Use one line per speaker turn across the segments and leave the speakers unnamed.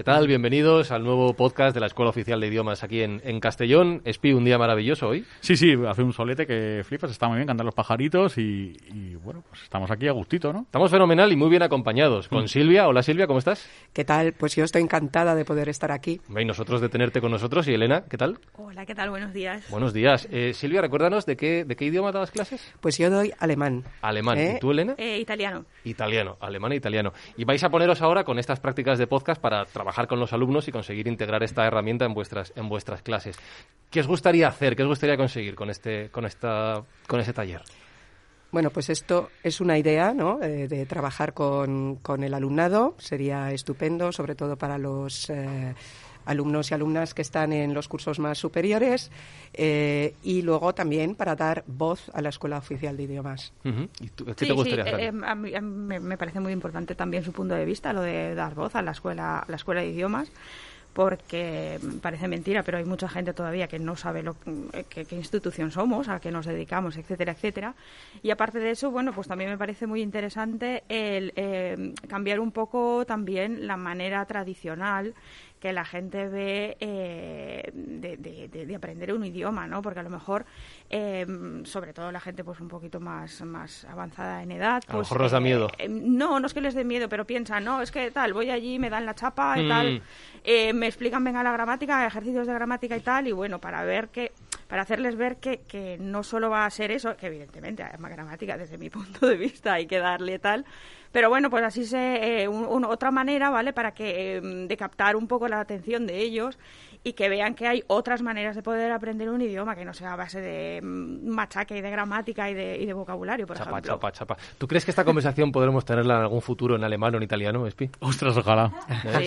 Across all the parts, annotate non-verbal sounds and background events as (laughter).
¿Qué tal? Bienvenidos al nuevo podcast de la Escuela Oficial de Idiomas aquí en, en Castellón. Espi, un día maravilloso hoy.
Sí, sí, hace un solete que flipas, está muy bien, cantan los pajaritos y, y, bueno, pues estamos aquí a gustito, ¿no?
Estamos fenomenal y muy bien acompañados. Con Silvia. Hola Silvia, ¿cómo estás?
¿Qué tal? Pues yo estoy encantada de poder estar aquí.
Y nosotros de tenerte con nosotros. Y Elena, ¿qué tal?
Hola, ¿qué tal? Buenos días.
Buenos días. Eh, Silvia, recuérdanos de qué, de qué idioma dabas clases.
Pues yo doy alemán.
Alemán.
¿Eh?
¿Y tú, Elena?
Eh, italiano.
Italiano, alemán e italiano. Y vais a poneros ahora con estas prácticas de podcast para trabajar con los alumnos y conseguir integrar esta herramienta en vuestras, en vuestras clases. ¿Qué os gustaría hacer? ¿Qué os gustaría conseguir con este, con esta, con este taller?
Bueno, pues esto es una idea, ¿no? Eh, de trabajar con, con, el alumnado. Sería estupendo, sobre todo para los eh, alumnos y alumnas que están en los cursos más superiores. Eh, y luego también para dar voz a la Escuela Oficial de Idiomas.
Uh -huh. ¿Y tú, ¿Qué
sí,
te gustaría
sí,
hacer?
Eh, a mí, a mí me parece muy importante también su punto de vista, lo de dar voz a la escuela, a la escuela de idiomas porque parece mentira, pero hay mucha gente todavía que no sabe lo, qué, qué institución somos, a qué nos dedicamos, etcétera, etcétera. Y aparte de eso, bueno, pues también me parece muy interesante el eh, cambiar un poco también la manera tradicional que la gente ve eh, de, de, de, aprender un idioma, ¿no? Porque a lo mejor, eh, sobre todo la gente pues un poquito más, más avanzada en edad...
A lo
pues,
mejor les da miedo.
Eh, no, no es que les dé miedo, pero piensan, no, es que tal, voy allí, me dan la chapa y
Mm.
tal, eh, me explican, venga, la gramática, ejercicios de gramática y tal, y bueno, para ver que para hacerles ver que, que no solo va a ser eso, que evidentemente, además gramática desde mi (laughs) punto de vista hay que darle tal, pero bueno, pues así se, eh, un, un, otra manera, ¿vale? Para que eh, de captar un poco la atención de ellos y que vean que hay otras maneras de poder aprender un idioma que no sea a base de mm, machaque y de gramática y de, y de vocabulario, por
chapa,
ejemplo.
chapa, chapa. ¿Tú crees que esta conversación podremos tenerla en algún futuro en alemán o en italiano, Espi?
Ostras, ojalá.
Sí,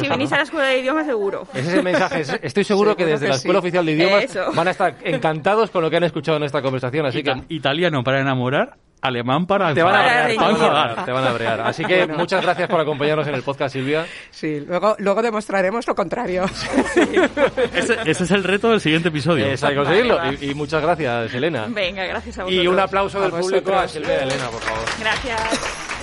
si venís a la escuela de idiomas, seguro.
Ese es el mensaje. Estoy seguro
Sí,
que desde
que
la Escuela
sí.
Oficial de Idiomas
Eso.
van a estar encantados con lo que han escuchado en esta conversación. Así
Ita-
que
Italiano para enamorar, alemán para
te van a brear, te van a brear, te van a brear. Así que muchas gracias por acompañarnos en el podcast, Silvia.
Sí, luego, luego demostraremos lo contrario. (laughs)
Ese, ese es el reto del siguiente episodio.
Es hay que conseguirlo.
Vale.
Y, y muchas gracias, Elena.
Venga, gracias a
Y
vosotros.
un aplauso del
A
público a
vosotros.
Silvia y a Elena, por favor.
Gracias.